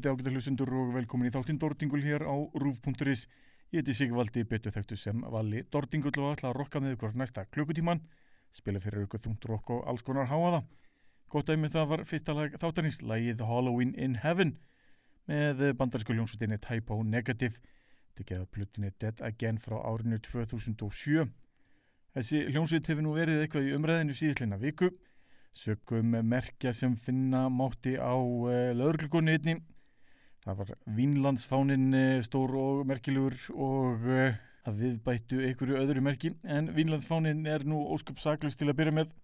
Kvöldi ágæta hlustendur og velkomin í þáttinn Dordingul hér á rúf.is. Ég heiti Sigvaldi, betur þekktu sem Valli Dordingull og ætla að rokka með ykkur næsta klukkutíman. Spila fyrir ykkur þungt rokk og alls konar háaða. Gott dæmi það var fyrsta lag þáttanins, lagið Halloween in Heaven með bandarísku hljómsveitinni Typo Negative. Tekjaða plutinni Dead Again frá árinu 2007. Þessi hljómsveit hefur nú verið eitthvað í umræðinu síðisleina viku. Sökum merkja sem finna mátti á uh, lögurklukkunni einni. Það var Vínlandsfánin uh, stór og merkilegur og uh, að viðbættu einhverju öðru merki. En Vínlandsfánin er nú ósköp saklust til að byrja með.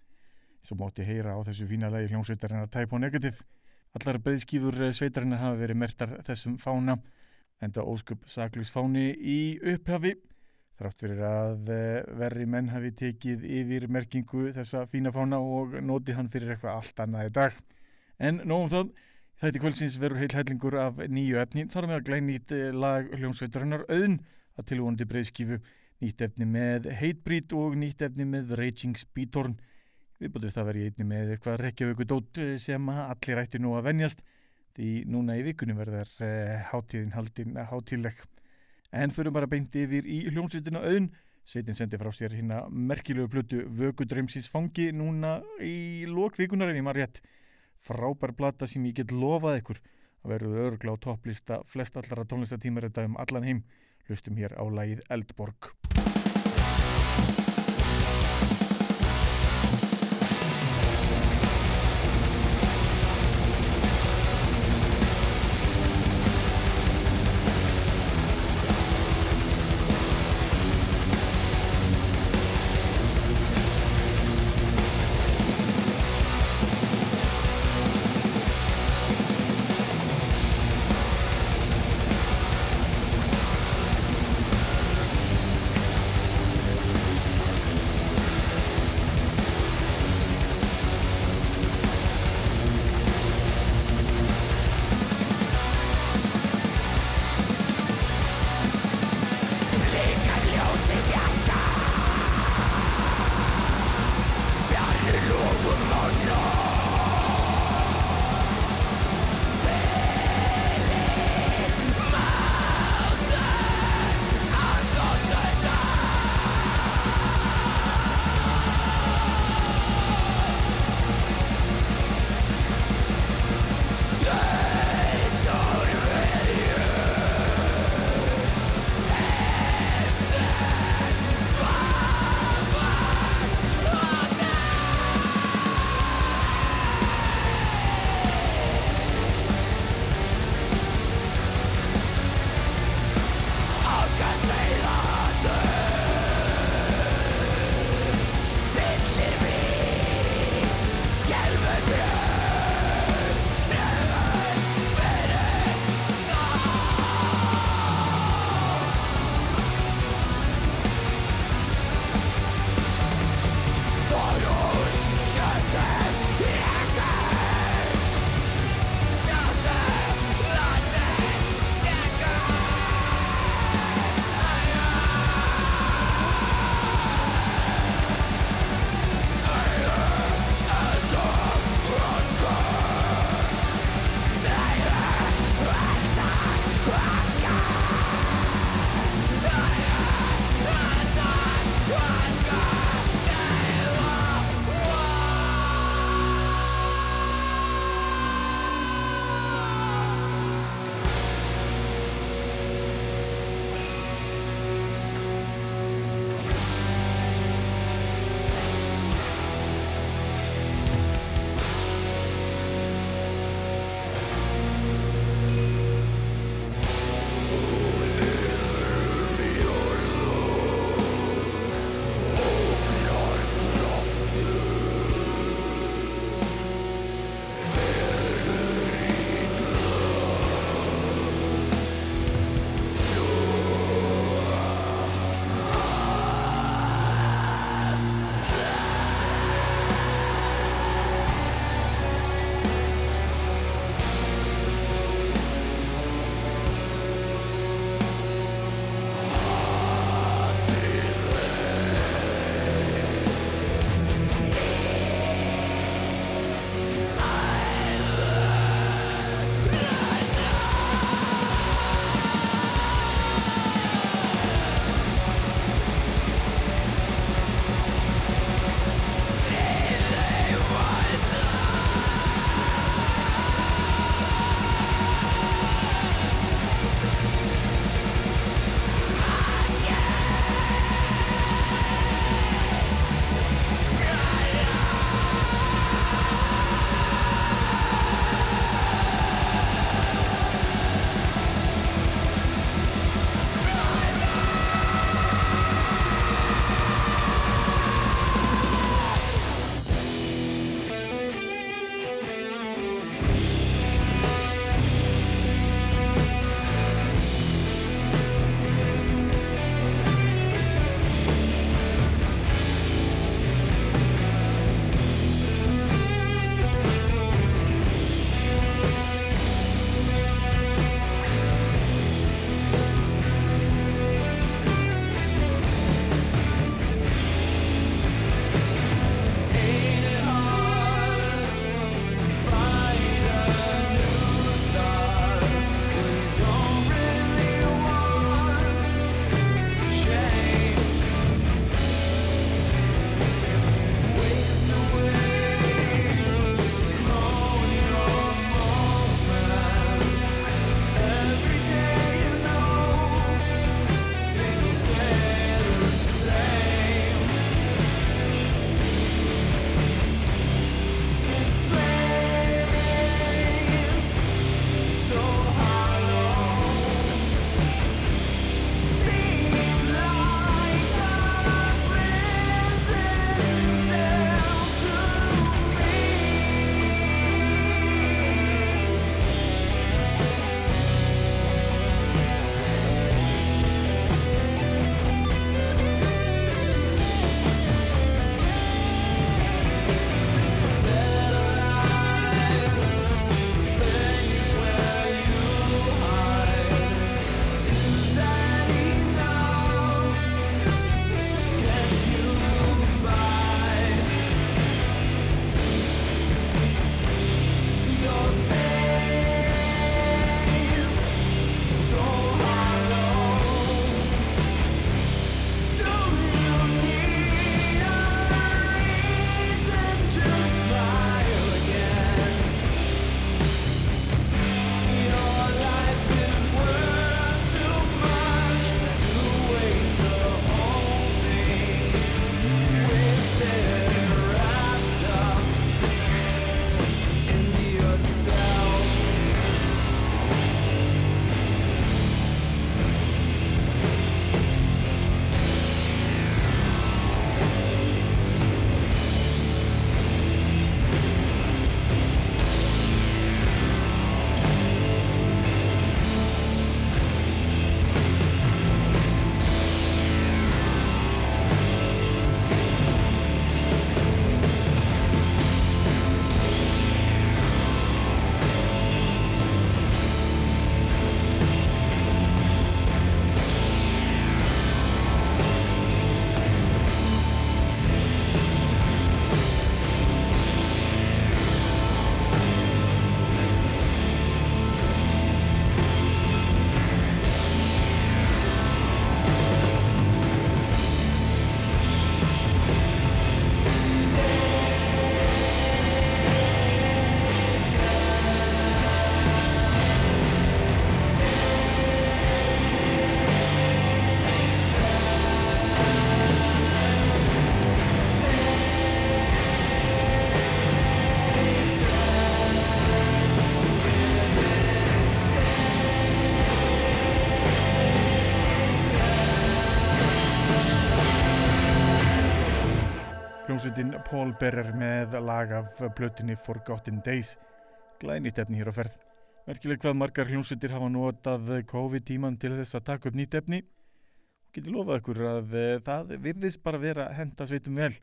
Svo mátti heyra á þessu fínalagi hljómsveitarinnar Typo Negative. Allar breyðskífur sveitarinnar hafa verið mertar þessum fána. Enda ósköp saklust fáni í upphafi. Þrátt fyrir að eh, verri menn hafi tekið yfir merkingu þessa fína fána og noti hann fyrir eitthvað allt annað í dag. En nógum það, þetta kvöldsins verður heil hellingur af nýju efni. Þar með að glænýtt lag hljómsveitarinnar auðn að tilvonandi breyðskífu. Nýtt efni með Hatebreed og nýtt efni með Raging Speedhorn. Við bútum það verið einni með eitthvað rekkjavöku dót sem allir ætti nú að venjast. Því núna í vikunum verður eh, hátíðin haldin hátíðleg. En fyrir bara beint yfir í hljómsveitina auðn Sveitin sendi frá sér hérna merkilegu plötu Vökudreimsins fangi núna í lokvikunar ef ég maður rétt. Frábær plata sem ég get lofað ykkur að verður örgla á topplista flest allara tónlistatímar þetta um allan heim. Hlustum hér á lagið Eldborg. hljómsveitin Paul Berrer með lag af blötinni Forgotten Days. Glæðið nýttefni hér á ferð. Merkileg hvað margar hljómsveitir hafa notað COVID-tíman til þess að taka upp nýttefni og getur lofað ykkur að eh, það virðist bara vera henda sveitum vel.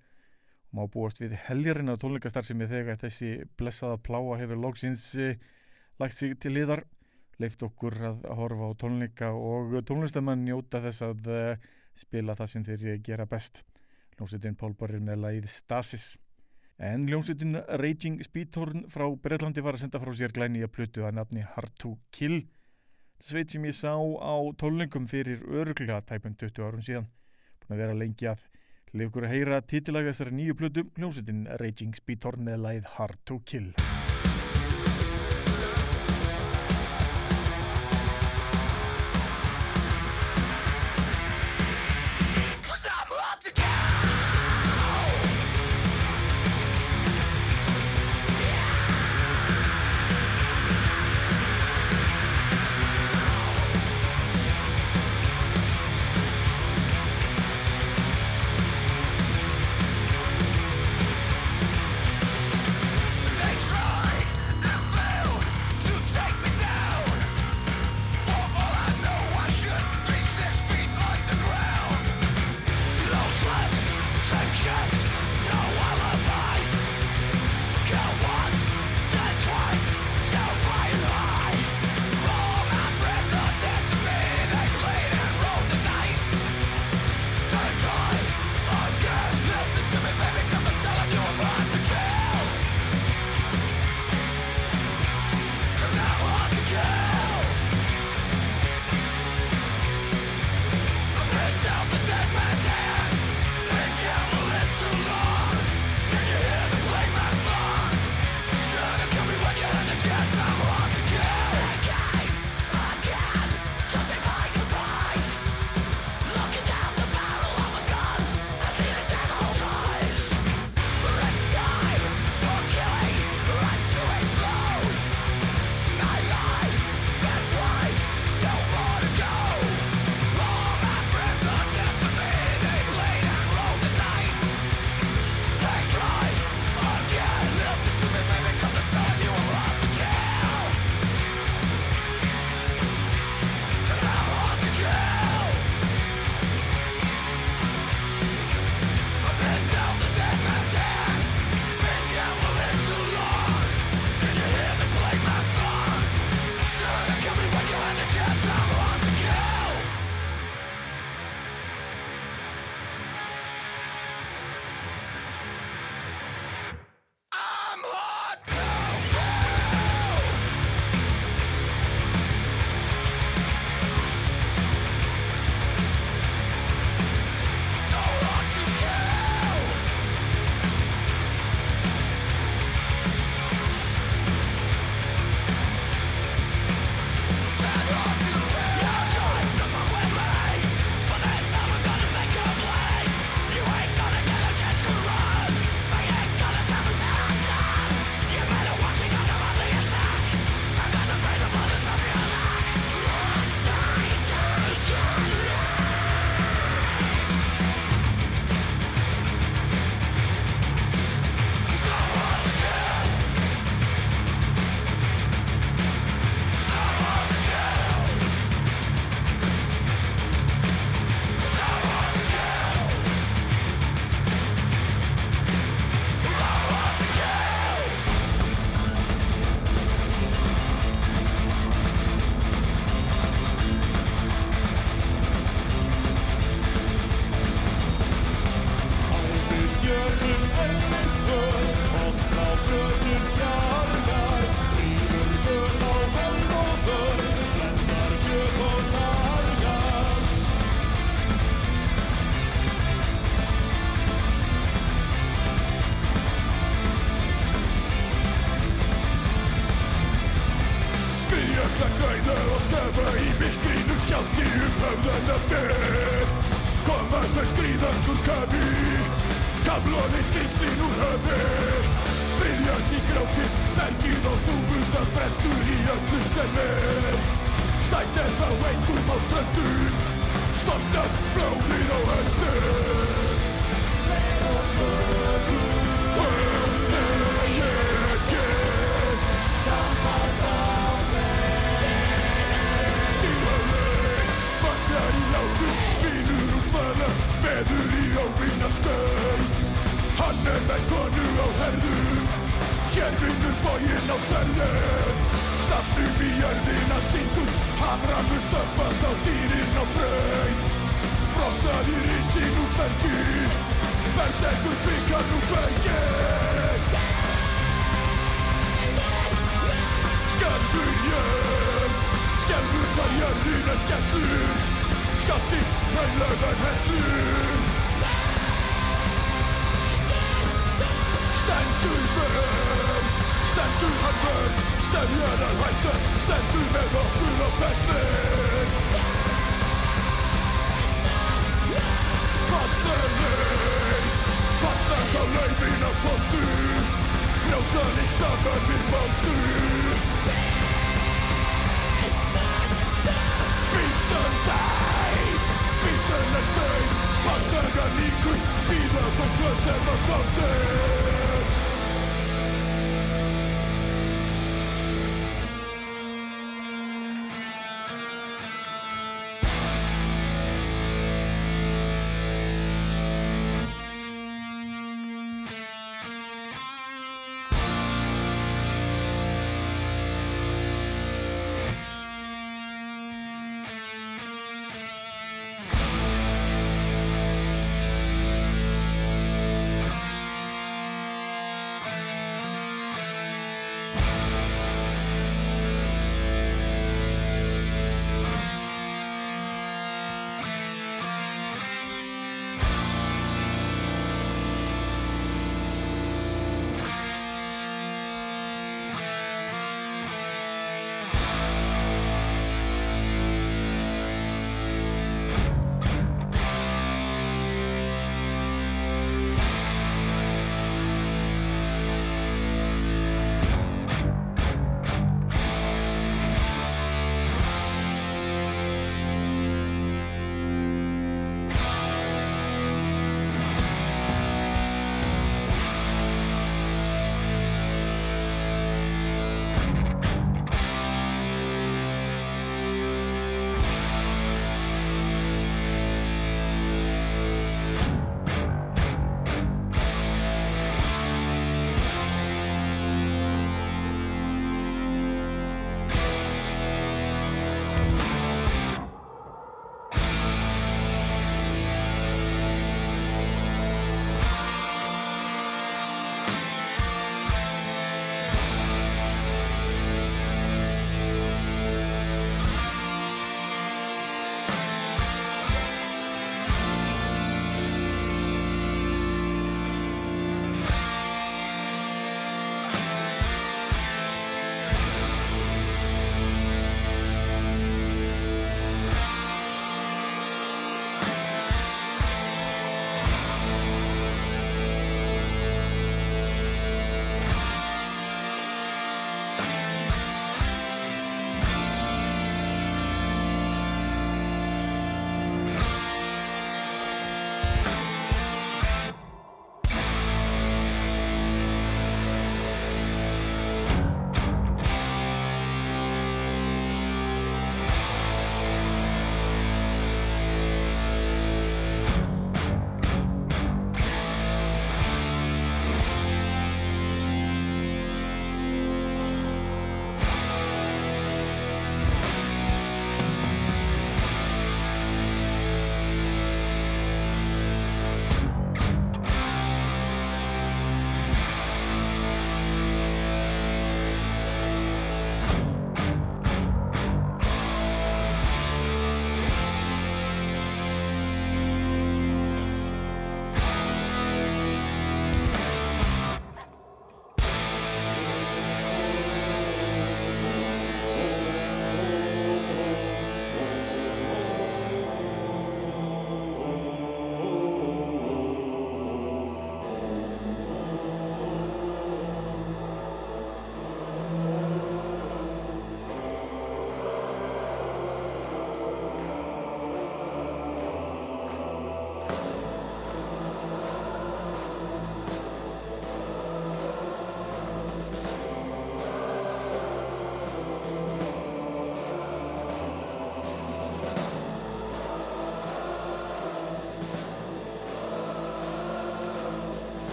Og má búast við heljarinn á tónleikastarfsemi þegar þessi blessaða pláa hefur lóksins eh, lagt sig til liðar leift okkur að horfa á tónleika og tónlistamann njóta þess að eh, spila það sem þeir gera best. Ljómsveitin Pálbarrið með læð Stasis. En ljómsveitin Raging Speedhorn frá Breitlandi var að senda frá sér glæni að plötu að nafni Hard to Kill. Sveit sem ég sá á tólungum fyrir öruglega tæpum 20 árum síðan. Búin að vera lengi að lifgur að heyra títilag þessari nýju plötu, ljómsveitin Raging Speedhorn með læð Hard to Kill.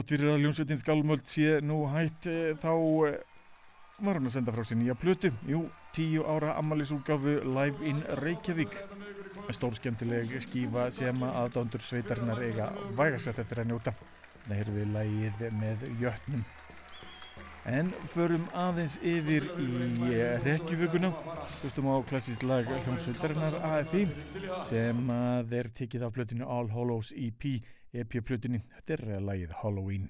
Þrátt fyrir að ljónsveitin Skálmöld sé nú hætt eh, þá eh, var hann að senda frá sér nýja plötu. Jú, tíu ára ammælisúlgáfu Live in Reykjavík. Stór skemmtileg skífa sem að aðdándur sveitarinnar eiga vægasett eftir að njóta. Það heyrðu við lagið með jötnum. En förum aðeins yfir í rekjuföguna. Hlustum á klassískt lag hljómsveitarinnar AFI sem að er tekið af plötinu All Hollows EP, EP-plötinu. Þetta er lagið Halloween.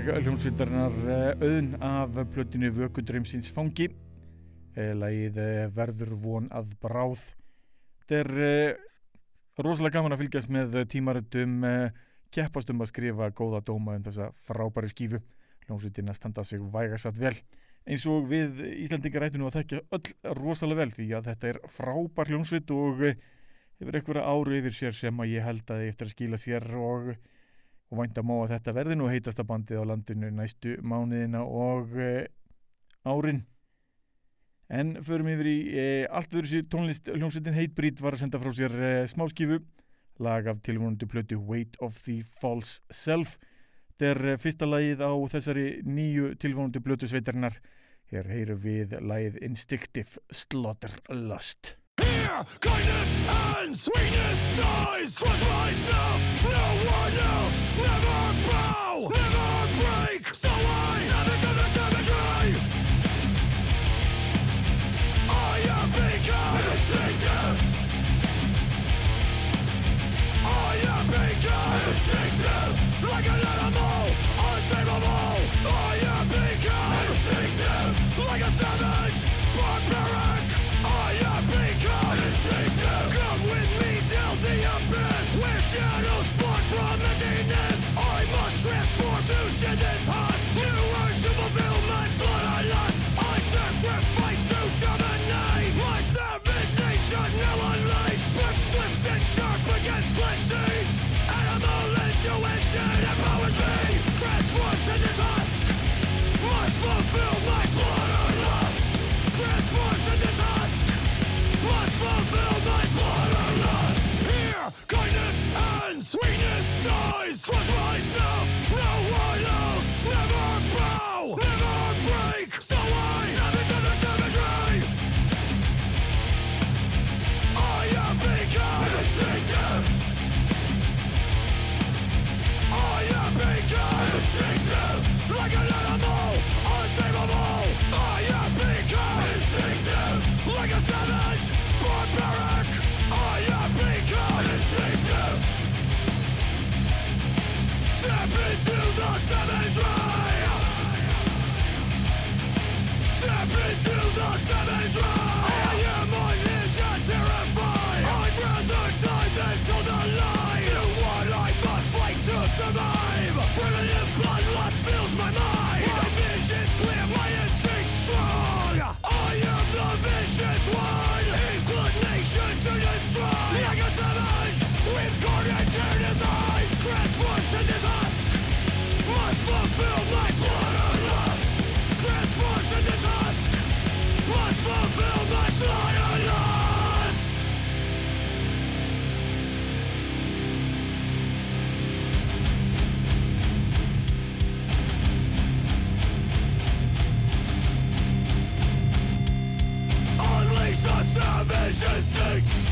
Lag hljómsveitarinnar eh, auðn af plötinu Vökudrömsins fangi. Eh, lagið eh, verður von að bráð. Þetta er rosalega gaman að fylgjast með tímaritum keppast um að skrifa góða dóma um þessa frábæri skífu. Hljómsveitina standa sig vægasatt vel. Eins og við Íslandingar ættum nú að þekka öll rosalega vel því að þetta er frábær hljómsveit og hefur einhverja áru yfir sér sem að ég held að eftir að skila sér og, og vænta má að þetta verði nú heitasta bandið á landinu næstu mánuðina og e, árin. En förum yfir í e, allt öðru sér tónlist hljómsveitin Heitbrít var að senda frá sér e, smáskifu. Lag af tilvonandi plötu Weight of the False Self. Þetta er fyrsta lagið á þessari nýju tilvonandi plötu sveitarinnar. Hér heyrum við lagið Instinctive Slaughterlust Here, kindness ends, weakness dies. Trust myself, no one else. Never bow, never break. So I savage of the savagery. I have become instinctive. I have become instinctive, like an animal, untamable. I have become instinctive, like a savage, shadows spawn from emptiness. I must transform to shed this husk. Ends. Weakness dies. Trust myself. No one else. Never bow. Never break. So I savage of the savagery. I have become instinctive. I have become instinctive, like an animal, Step into the savagery. a vicious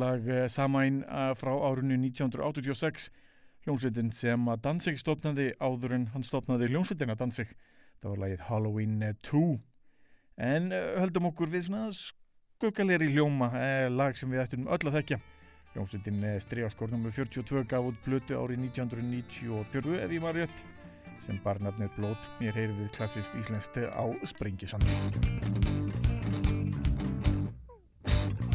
lag eh, Samæn eh, frá árunni 1986 hljómsveitin sem að Danzig stopnaði áður en hann stopnaði hljómsveitina Danzig. Það var lagið Halloween eh, 2 en eh, höldum okkur við svona skuggalegri hljóma lag sem við ættum öll að þekkja. Hljómsveitin Stregaskornum 42 gaf út blötu árið 1994 ef ég maður rétt sem bar nafnið Blót. Mér heyri við klassist íslenskt á Sprengisandi It's so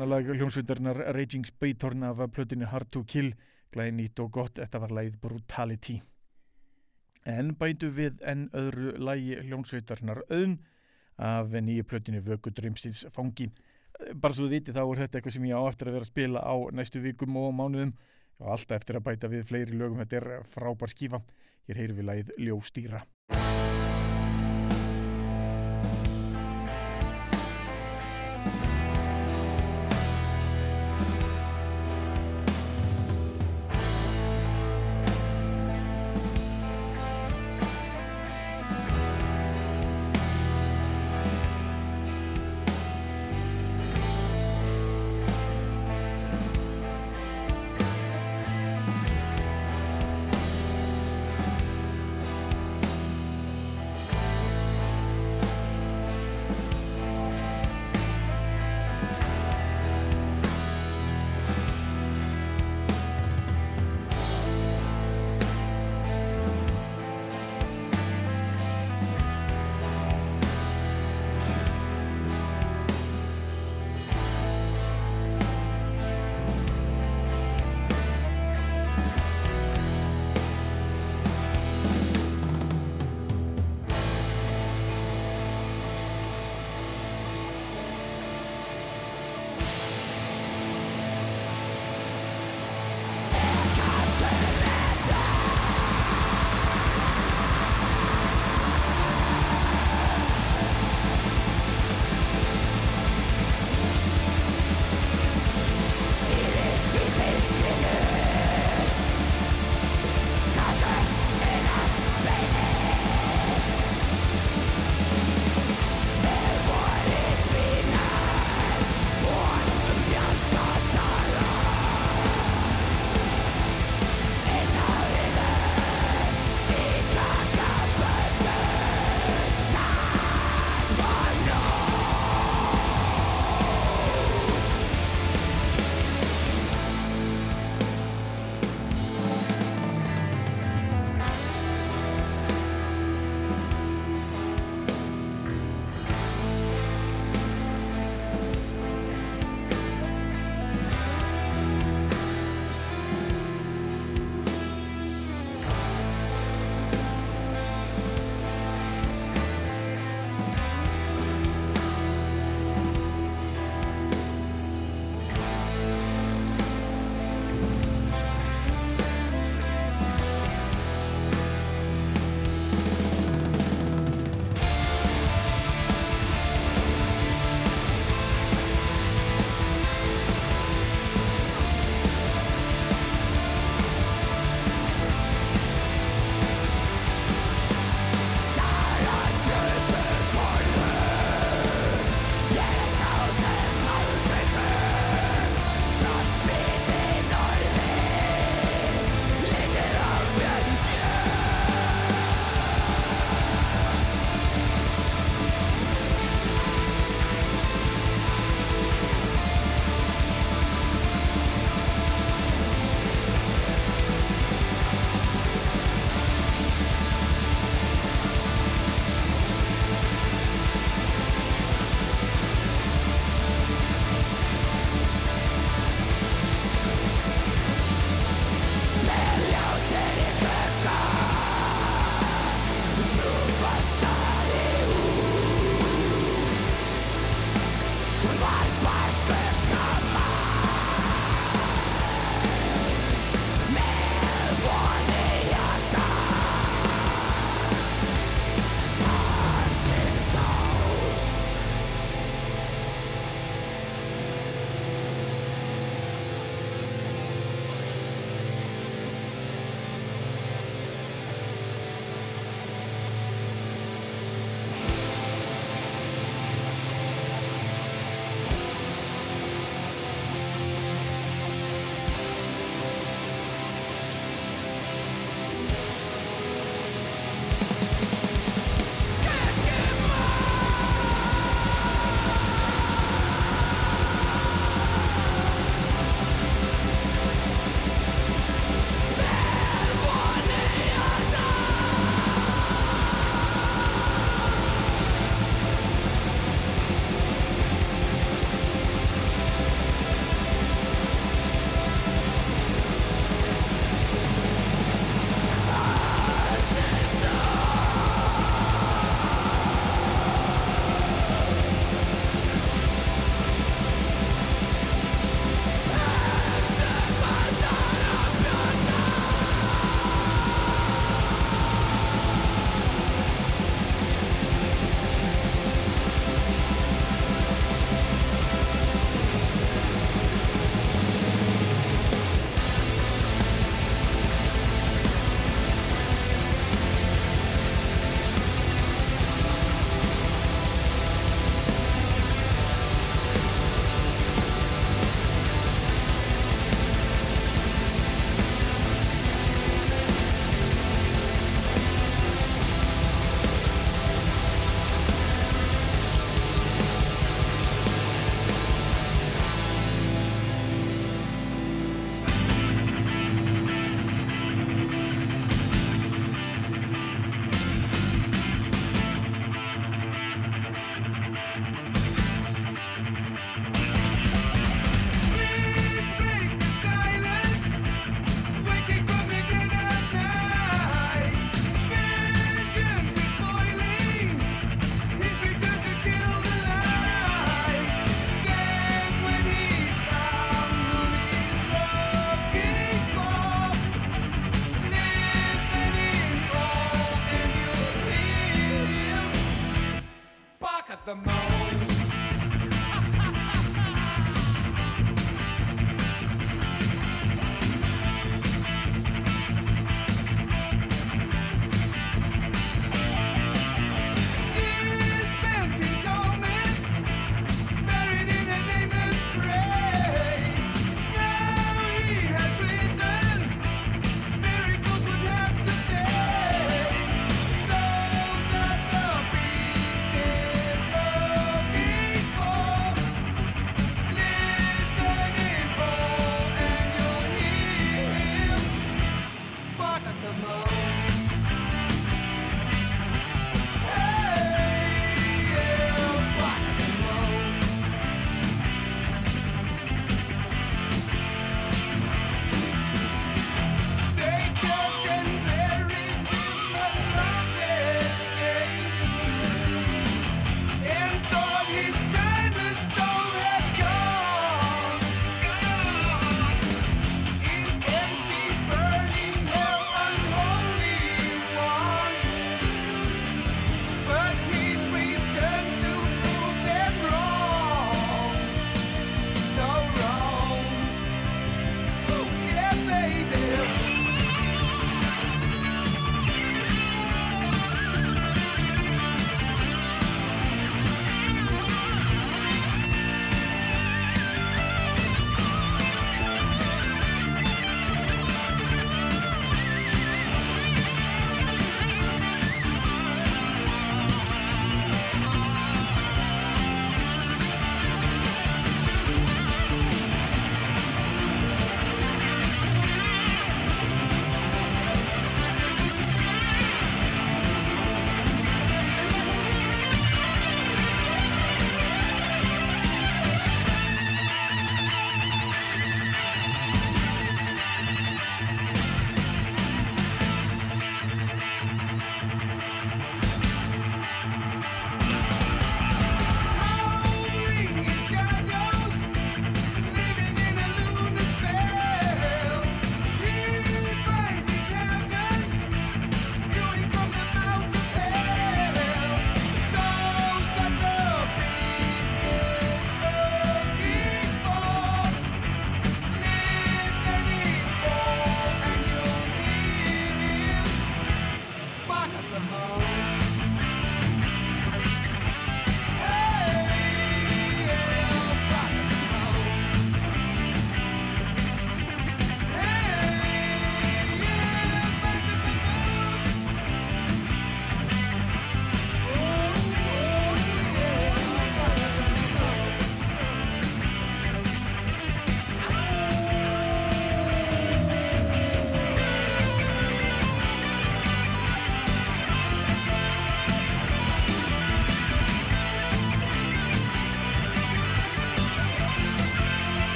lag hljómsveitarnar Raging Spaytorn af plötinu Hard to Kill, glæði nýtt og gott, þetta var lagið Brutality. En bændu við enn öðru lagi hljómsveitarnar auðn af nýju plötinu Vöku Dreimstins fangi. Bara svo þú viti þá er þetta eitthvað sem ég á eftir að vera að spila á næstu vikum og mánuðum og alltaf eftir að bæta við fleiri lögum, þetta er frábær skífa. Hér heyrum við lagið. Ljóstýra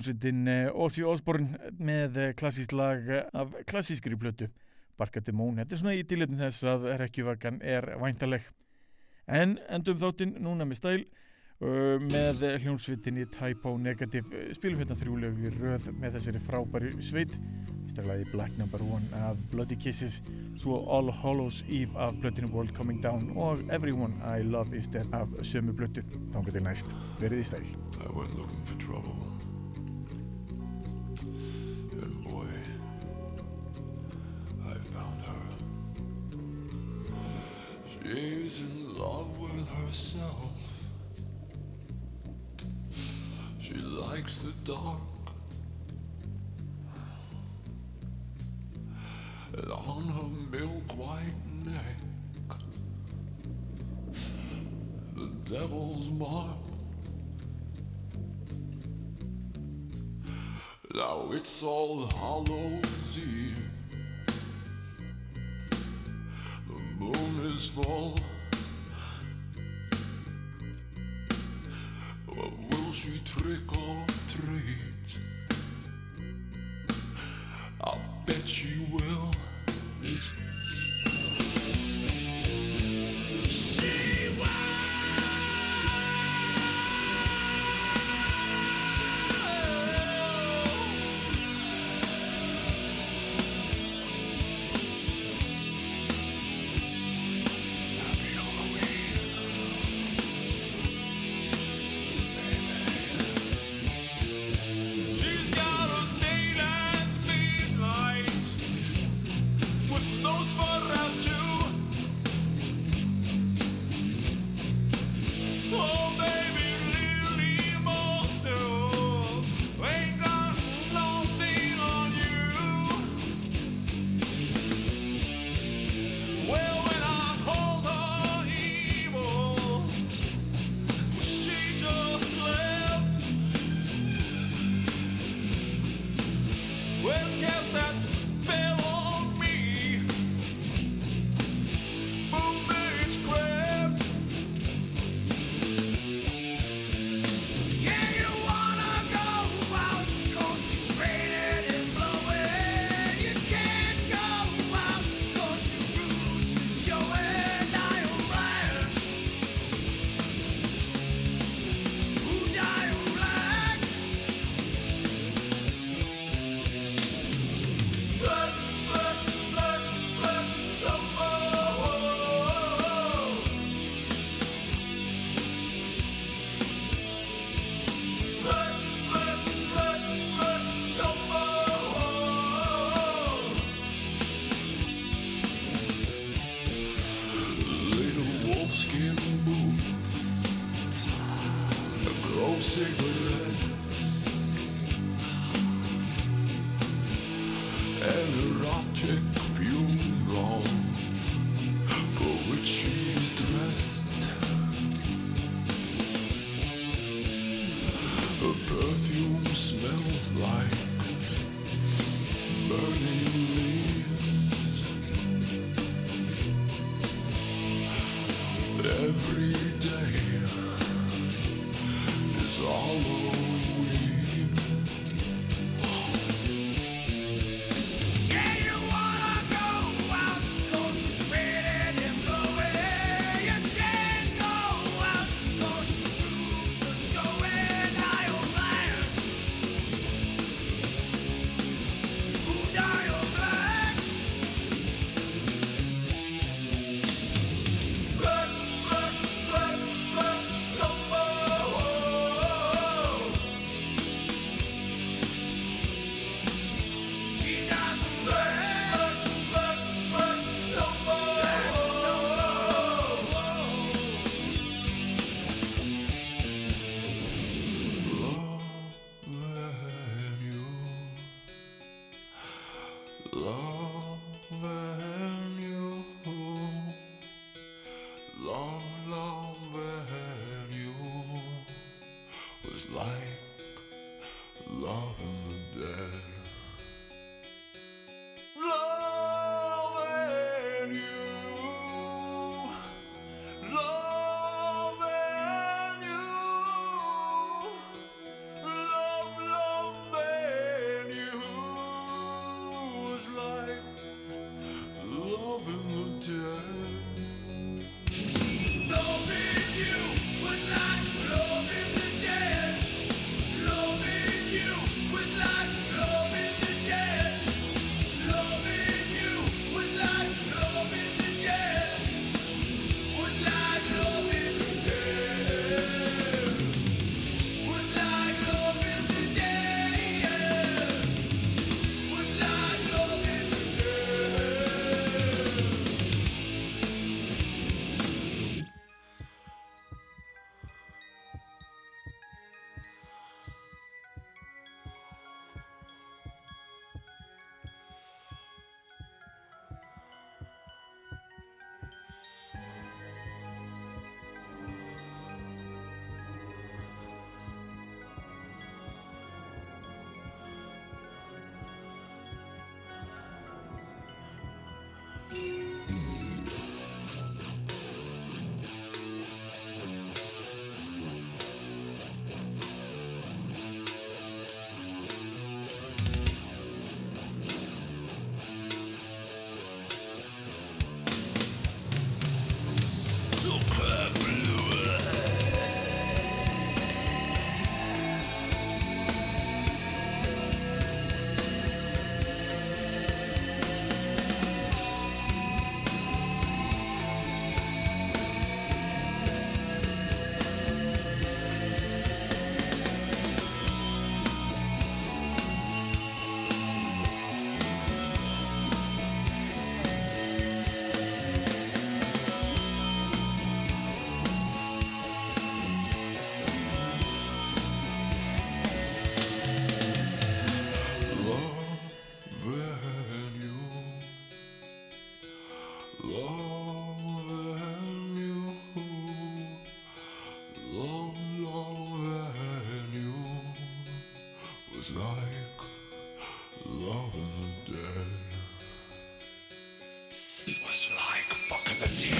hljómsveitin Ozzy Osbourne með eh, klassískt lag eh, af klassískri plötu Bark at the Moon, þetta er svona í tilitni þess að rekkjuvakan er væntaleg en endum þáttinn núna með stæl með hljómsveitinni Typo Negative. Spilum hérna þrjúlegu röð með þessari frábæri sveit. Stærlaði Black Number One af Bloody Kisses. Svo All Hallows Eve af plötinu World Coming Down. Og Everyone I Love Is Dead af sömu plötu. Þángar til næst, verið í stæl She's in love with herself. She likes the dark. And on her milk white neck, the devil's mark. Now it's all Hallows Eve. Moon is full. But will she trick or treat? I bet she will. Love, loving you was like loving the dead. like love of the. It was like fucking the dead.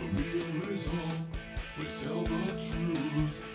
The meal is please tell the truth.